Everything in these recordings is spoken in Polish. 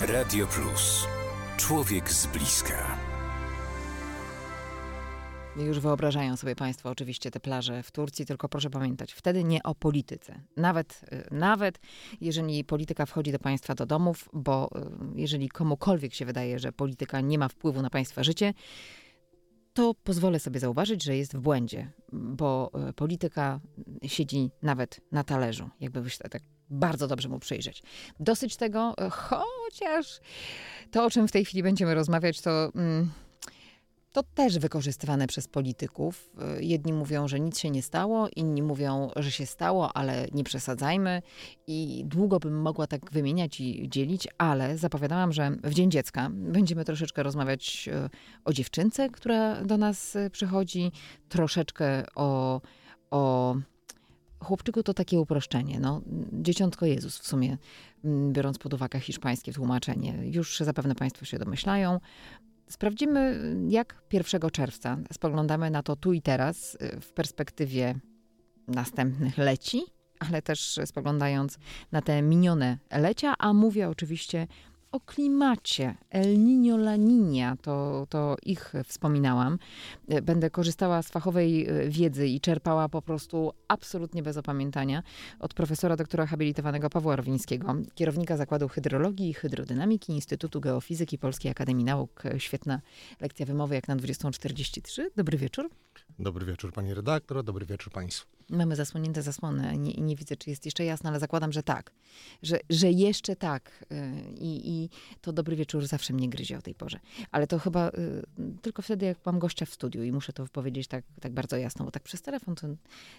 Radio Plus. Człowiek z bliska. Już wyobrażają sobie Państwo oczywiście te plaże w Turcji, tylko proszę pamiętać, wtedy nie o polityce. Nawet, y, nawet jeżeli polityka wchodzi do Państwa do domów, bo y, jeżeli komukolwiek się wydaje, że polityka nie ma wpływu na Państwa życie, to pozwolę sobie zauważyć, że jest w błędzie, bo y, polityka siedzi nawet na talerzu, jakby tak bardzo dobrze mu przyjrzeć. Dosyć tego, chociaż to, o czym w tej chwili będziemy rozmawiać, to... Mm, to też wykorzystywane przez polityków. Jedni mówią, że nic się nie stało, inni mówią, że się stało, ale nie przesadzajmy. I długo bym mogła tak wymieniać i dzielić, ale zapowiadałam, że w Dzień Dziecka będziemy troszeczkę rozmawiać e, o dziewczynce, która do nas e, przychodzi, troszeczkę o, o chłopczyku to takie uproszczenie. No, dzieciątko Jezus w sumie, biorąc pod uwagę hiszpańskie tłumaczenie. Już zapewne Państwo się domyślają. Sprawdzimy, jak 1 czerwca spoglądamy na to tu i teraz y, w perspektywie następnych leci, ale też spoglądając na te minione lecia, a mówię oczywiście o klimacie. El Niño La Niña, to, to ich wspominałam. Będę korzystała z fachowej e, wiedzy i czerpała po prostu absolutnie bez opamiętania od profesora doktora habilitowanego Pawła Rowińskiego, kierownika Zakładu Hydrologii i Hydrodynamiki Instytutu Geofizyki Polskiej Akademii Nauk. Świetna lekcja wymowy jak na 20.43. Dobry wieczór. Dobry wieczór pani redaktor, dobry wieczór państwu. Mamy zasłonięte zasłony nie, nie widzę, czy jest jeszcze jasno, ale zakładam, że tak. Że, że jeszcze tak. Y, I, I to dobry wieczór zawsze mnie gryzie o tej porze. Ale to chyba y, tylko wtedy, jak mam gościa w studiu i muszę to powiedzieć tak, tak bardzo jasno, bo tak przez telefon to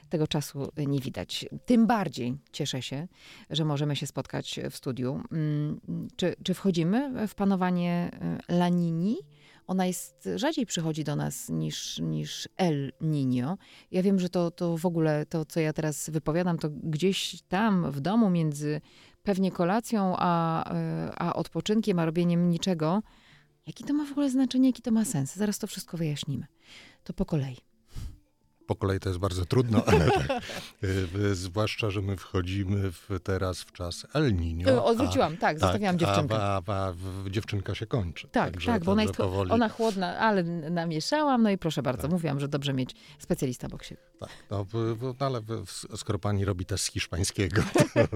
tego czasu nie widać. Tym bardziej cieszę się, że możemy się spotkać w studiu. Mm, czy, czy wchodzimy w panowanie y, Lanini? Ona jest, rzadziej przychodzi do nas niż, niż El Niño. Ja wiem, że to, to w ogóle, to co ja teraz wypowiadam, to gdzieś tam w domu między pewnie kolacją, a, a odpoczynkiem, a robieniem niczego. Jaki to ma w ogóle znaczenie, jaki to ma sens? Zaraz to wszystko wyjaśnimy. To po kolei po kolei to jest bardzo trudno, ale tak. Zwłaszcza, że my wchodzimy w, teraz w czas El Niño. Y, odwróciłam, a, tak, tak, dziewczynkę. A, a, a, dziewczynka się kończy. Tak, także, tak, bo ona jest powoli... ona chłodna, ale namieszałam, no i proszę bardzo, tak. mówiłam, że dobrze mieć specjalista obok siebie. Tak, no, no ale skoro pani robi test hiszpańskiego, to,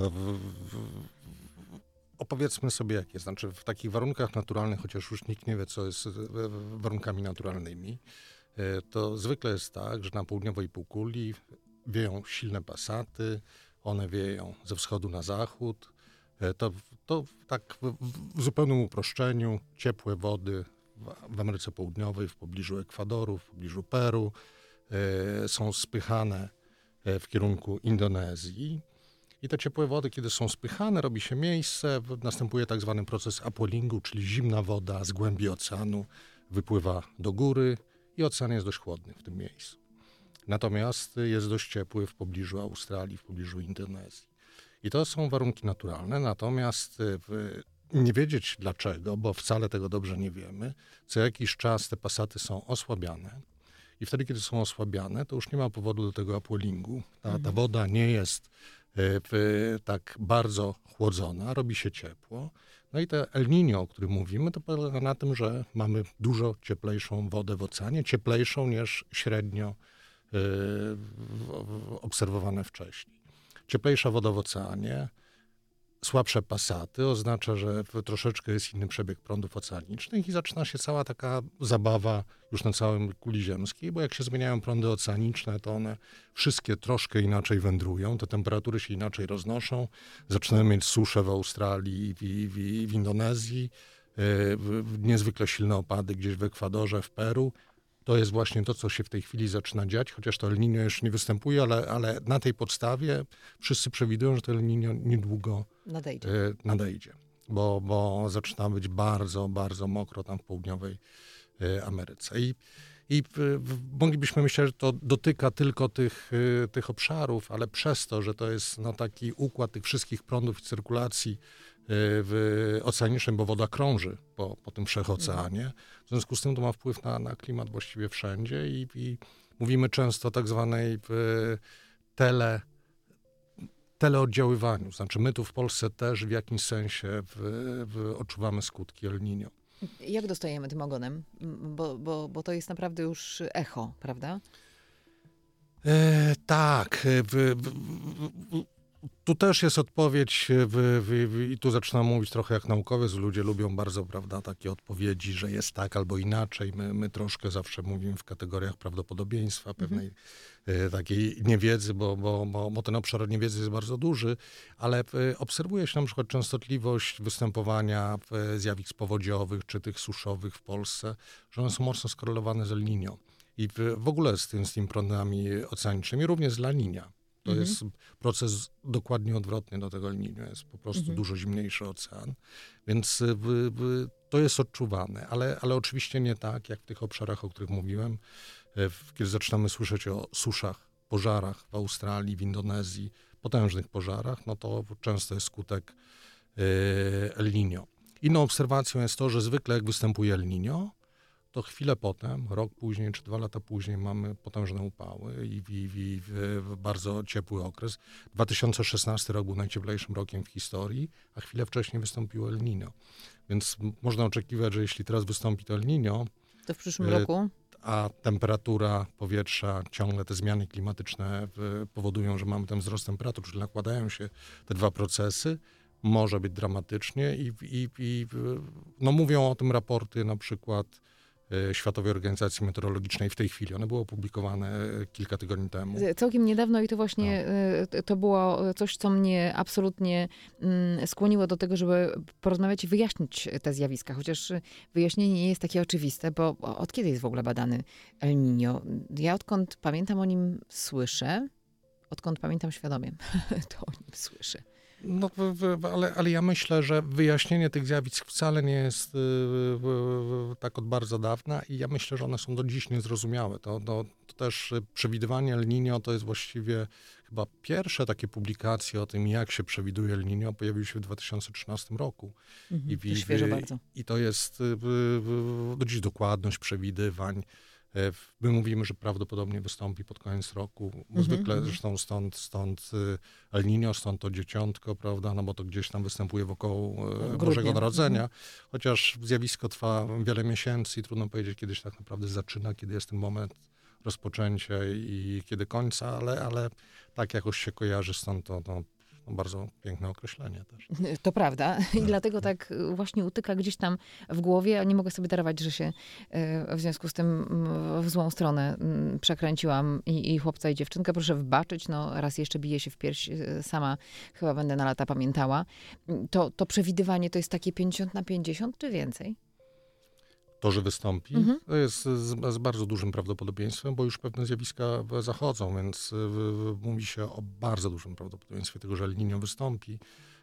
to opowiedzmy sobie, jak jest. Znaczy, w takich warunkach naturalnych, chociaż już nikt nie wie, co jest warunkami naturalnymi, E, to zwykle jest tak, że na południowej półkuli wieją silne pasaty, one wieją ze wschodu na zachód. E, to, to tak w, w zupełnym uproszczeniu ciepłe wody w, w Ameryce Południowej, w pobliżu Ekwadoru, w pobliżu Peru e, są spychane w kierunku Indonezji. I te ciepłe wody, kiedy są spychane, robi się miejsce, następuje tak zwany proces apollingu, czyli zimna woda z głębi oceanu wypływa do góry, i ocean jest dość chłodny w tym miejscu. Natomiast jest dość ciepły w pobliżu Australii, w pobliżu Indonezji. I to są warunki naturalne, natomiast w, nie wiedzieć dlaczego, bo wcale tego dobrze nie wiemy, co jakiś czas te pasaty są osłabiane. I wtedy, kiedy są osłabiane, to już nie ma powodu do tego upwellingu. Ta, ta mhm. woda nie jest y, tak bardzo chłodzona, robi się ciepło. No i te El Niño, o którym mówimy, to polega na tym, że mamy dużo cieplejszą wodę w oceanie, cieplejszą niż średnio yy, obserwowane wcześniej. Cieplejsza woda w oceanie słabsze pasaty oznacza, że troszeczkę jest inny przebieg prądów oceanicznych i zaczyna się cała taka zabawa już na całym kuli ziemskiej, bo jak się zmieniają prądy oceaniczne, to one wszystkie troszkę inaczej wędrują, te temperatury się inaczej roznoszą. Zaczynamy mieć suszę w Australii, w, w, w Indonezji, niezwykle silne opady gdzieś w Ekwadorze, w Peru. To jest właśnie to, co się w tej chwili zaczyna dziać, chociaż to El Niño jeszcze nie występuje, ale, ale na tej podstawie wszyscy przewidują, że to El Niño niedługo Nadejdzie. e, nadejdzie, bo, bo zaczyna być bardzo, bardzo mokro tam w południowej e, Ameryce. I, i moglibyśmy myśleć, że to dotyka tylko tych, e, tych obszarów, ale przez to, że to jest no, taki układ tych wszystkich prądów i cyrkulacji e, w oceanicznym, bo woda krąży po, po tym wszechoceanie, w związku z tym to ma wpływ na, na klimat właściwie wszędzie i, i mówimy często o tak zwanej tele teleoddziaływaniu. Znaczy my tu w Polsce też w jakimś sensie w, w odczuwamy skutki El Niño. Jak dostajemy tym ogonem? Bo, bo, bo to jest naprawdę już echo, prawda? E, tak. w, w, tu też jest odpowiedź w, w, w, i tu zaczynam mówić trochę jak naukowiec. Ludzie lubią bardzo, prawda, takie odpowiedzi, że jest tak albo inaczej. My, my troszkę zawsze mówimy w kategoriach prawdopodobieństwa, pewnej e, takiej niewiedzy, bo, bo, bo, bo ten obszar niewiedzy jest bardzo duży, ale e, obserwuje się na przykład częstotliwość występowania e, zjawisk powodziowych czy tych suszowych w Polsce, że one są mocno skorelowane z El Niño. I w, w ogóle z, tym, z tymi prądami oceanicznymi, również z La Niña. To jest proces dokładnie odwrotny do tego El Niño. Jest po prostu dużo zimniejszy ocean, więc y, w, w, to jest odczuwane, ale, ale oczywiście nie tak, jak w tych obszarach, o których mówiłem, e, kiedy zaczynamy słyszeć o suszach, pożarach w Australii, w Indonezji, potężnych pożarach, no to często jest skutek e, El Niño. Inną obserwacją jest to, że zwykle jak występuje El Niño, to chwilę potem, rok później czy dwa lata później mamy potężne upały i, i, i, w- bardzo ciepły okres. 2016 rok był najcieplejszym rokiem w historii, a chwilę wcześniej wystąpiło El Niño. Więc można oczekiwać, że jeśli teraz wystąpi to El Niño, To w przyszłym E, roku? a temperatura powietrza, ciągle te zmiany klimatyczne powodują, że mamy ten wzrost temperatur, czyli nakładają się te dwa procesy, może być dramatycznie i, i, i no mówią o tym raporty na przykład Światowej Organizacji Meteorologicznej w tej chwili. One były opublikowane e, kilka tygodni temu. Całkiem niedawno i to właśnie No. y, to było coś, co mnie absolutnie mm, skłoniło do tego, żeby porozmawiać i wyjaśnić te zjawiska. Chociaż wyjaśnienie nie jest takie oczywiste, bo od kiedy jest w ogóle badany El Niño? Ja odkąd pamiętam o nim słyszę, odkąd pamiętam świadomie, to o nim słyszę. No, ale, ale ja myślę, że wyjaśnienie tych zjawisk wcale nie jest y, tak od bardzo dawna i ja myślę, że one są do dziś niezrozumiałe. To, to, to też przewidywanie El Niño to jest właściwie chyba pierwsze takie publikacje o tym, jak się przewiduje El Niño, pojawiły się w 2013 roku. Mhm, w- to bardzo. I to jest y, do dziś dokładność przewidywań. E, My mówimy, że prawdopodobnie wystąpi pod koniec roku, bo Mhm, zwykle mhm. zresztą stąd, stąd y, El Niño, stąd to dzieciątko, prawda, no bo to gdzieś tam występuje wokół e, Grudnia. Bożego Narodzenia, Mhm. chociaż zjawisko trwa wiele miesięcy i trudno powiedzieć, kiedy się tak naprawdę zaczyna, kiedy jest ten moment rozpoczęcia i kiedy końca, ale, ale tak jakoś się kojarzy, stąd to, to bardzo piękne określenie też. To prawda. I dlatego tak y, właśnie utyka gdzieś tam w głowie, a nie mogę sobie darować, że się y, w związku z tym w złą stronę przekręciłam i, i chłopca i dziewczynkę. Proszę wybaczyć, no raz jeszcze bije się w pierś, y, sama chyba będę na lata pamiętała. To, to przewidywanie to jest takie 50 na 50 czy więcej? To, że wystąpi, Mhm. to jest z, z bardzo dużym prawdopodobieństwem, bo już pewne zjawiska zachodzą, więc y, w- w- mówi się o bardzo dużym prawdopodobieństwie tego, że El Niño wystąpi.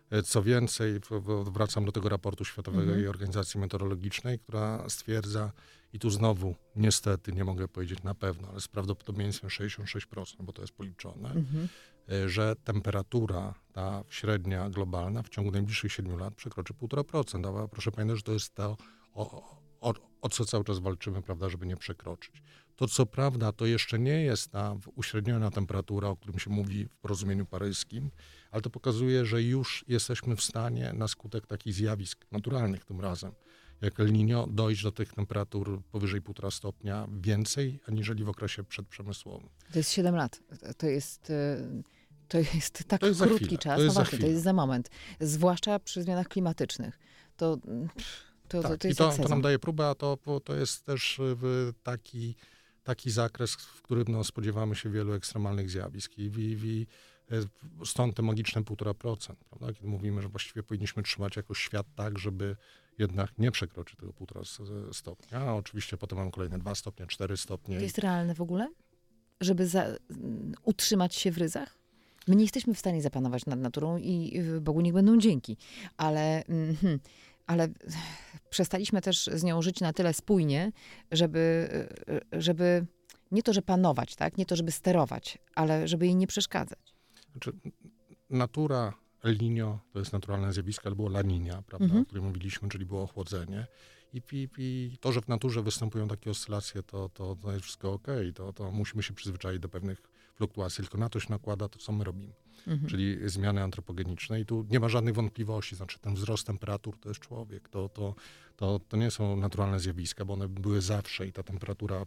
E, Co więcej, wracam do tego raportu Światowej Mhm. Organizacji Meteorologicznej, która stwierdza, i tu znowu niestety nie mogę powiedzieć na pewno, ale z prawdopodobieństwem 66%, bo to jest policzone, Mhm. e, że temperatura ta średnia globalna w ciągu najbliższych 7 lat przekroczy 1,5%. A proszę pamiętać, że to jest to, o, o, co cały czas walczymy, prawda, żeby nie przekroczyć. To co prawda, to jeszcze nie jest ta uśredniona temperatura, o którym się mówi w porozumieniu paryskim, ale to pokazuje, że już jesteśmy w stanie na skutek takich zjawisk naturalnych tym razem, jak El Niño, dojść do tych temperatur powyżej 1,5 stopnia więcej, aniżeli w okresie przedprzemysłowym. To jest 7 lat. To jest... y, To jest tak To jest krótki chwilę, czas. to jest no za właśnie, to jest za moment. Zwłaszcza przy zmianach klimatycznych. To, mm, pff, to, to, Tak, to i jest to, jak to sezon. nam daje próbę, a to, to jest też y, taki, taki zakres, w którym no, spodziewamy się wielu ekstremalnych zjawisk. I, i, i E, Stąd te magiczne 1,5%, prawda? Kiedy mówimy, że właściwie powinniśmy trzymać jakoś świat tak, żeby jednak nie przekroczyć tego 1,5 stopnia. A oczywiście potem mamy kolejne 2 stopnie, 4 stopnie. To jest realne w ogóle? Żeby za, mm, utrzymać się w ryzach? My nie jesteśmy w stanie zapanować nad naturą i Bogu niech będą dzięki. Ale, mhm, ale przestaliśmy też z nią żyć na tyle spójnie, żeby, żeby nie to, że panować, tak? nie to, żeby sterować, ale żeby jej nie przeszkadzać. Znaczy, natura El Niño to jest naturalne zjawisko, albo La Niña, prawda, Mhm. o którym mówiliśmy, czyli było ochłodzenie. I, i, I to, że w naturze występują takie oscylacje, to, to, to jest wszystko ok. To, to musimy się przyzwyczaić do pewnych fluktuacji, tylko na to się nakłada to, co my robimy. Mhm. Czyli zmiany antropogeniczne. I tu nie ma żadnych wątpliwości. Znaczy, ten wzrost temperatur to jest człowiek. To, to, to, to nie są naturalne zjawiska, bo one były zawsze i ta temperatura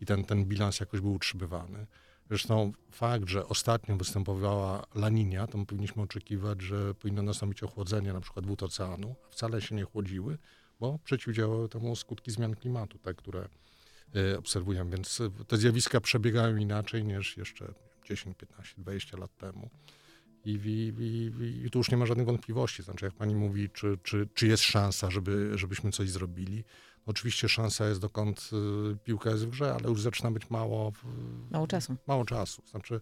i ten, ten bilans jakoś był utrzymywany. Zresztą fakt, że ostatnio występowała La Niña, to my powinniśmy oczekiwać, że powinno nastąpić ochłodzenie na przykład wód oceanu, a wcale się nie chłodziły, bo przeciwdziałały temu skutki zmian klimatu, te, które obserwujemy. Więc y, te zjawiska przebiegają inaczej niż jeszcze 10, 15, 20 lat temu. I, i, i, I tu już nie ma żadnych wątpliwości. Znaczy, jak pani mówi, czy, czy, czy jest szansa, żeby, żebyśmy coś zrobili? Oczywiście szansa jest, dokąd y, piłka jest w grze, ale już zaczyna być mało, Mało czasu. mało czasu. Znaczy,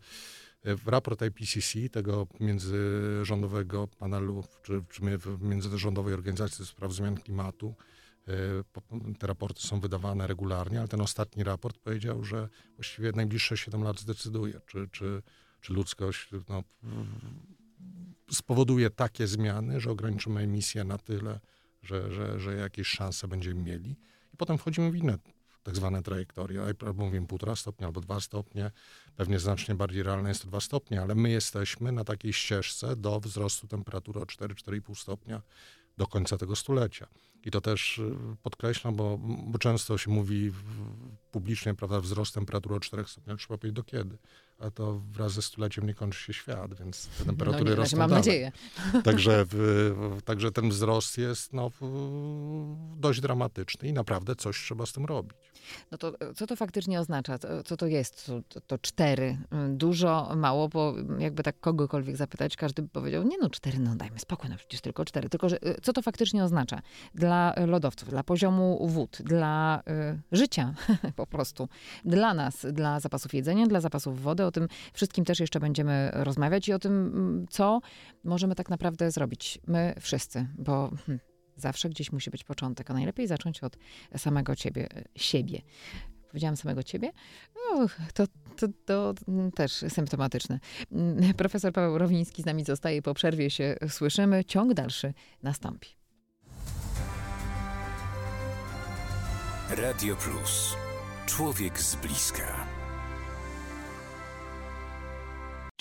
y, w raport IPCC, tego międzyrządowego panelu, czy, czy międzyrządowej organizacji do spraw zmian klimatu, y, te raporty są wydawane regularnie, ale ten ostatni raport powiedział, że właściwie najbliższe 7 lat zdecyduje, czy, czy, czy ludzkość no, spowoduje takie zmiany, że ograniczymy emisję na tyle, że, że, że jakieś szanse będziemy mieli. I potem wchodzimy w inne tak zwane trajektorie, albo mówimy półtora stopnia, albo dwa stopnie. Pewnie znacznie bardziej realne jest to dwa stopnie, ale my jesteśmy na takiej ścieżce do wzrostu temperatury o 4-4,5 stopnia do końca tego stulecia. I to też y, podkreślam, bo, bo często się mówi publicznie, prawda, wzrost temperatury o 4 stopniach, trzeba powiedzieć do kiedy. A to wraz ze stuleciem nie kończy się świat, więc te temperatury no nie, rosną mam dalej. nadzieję. Także, w, także ten wzrost jest no, dość dramatyczny i naprawdę coś trzeba z tym robić. No to e, co to faktycznie oznacza? Co- to jest to, to, to cztery? Mm, Dużo, mało, bo jakby tak kogokolwiek zapytać, każdy by powiedział, nie no cztery, no dajmy spokój, no przecież tylko cztery. Tylko, że e, co to faktycznie oznacza? Dla e, lodowców, dla poziomu wód, dla y, życia po prostu, dla nas, dla zapasów jedzenia, dla zapasów wody. O tym wszystkim też jeszcze będziemy rozmawiać i o tym, mm, co możemy tak naprawdę zrobić. My wszyscy, bo hmm, zawsze gdzieś musi być początek, a najlepiej zacząć od samego ciebie, siebie. Powiedziałam samego ciebie? Uch, to, to, to też symptomatyczne. Mm, Profesor Paweł Rowiński z nami zostaje. Po przerwie się słyszymy. Ciąg dalszy nastąpi. Radio Plus. Człowiek z bliska.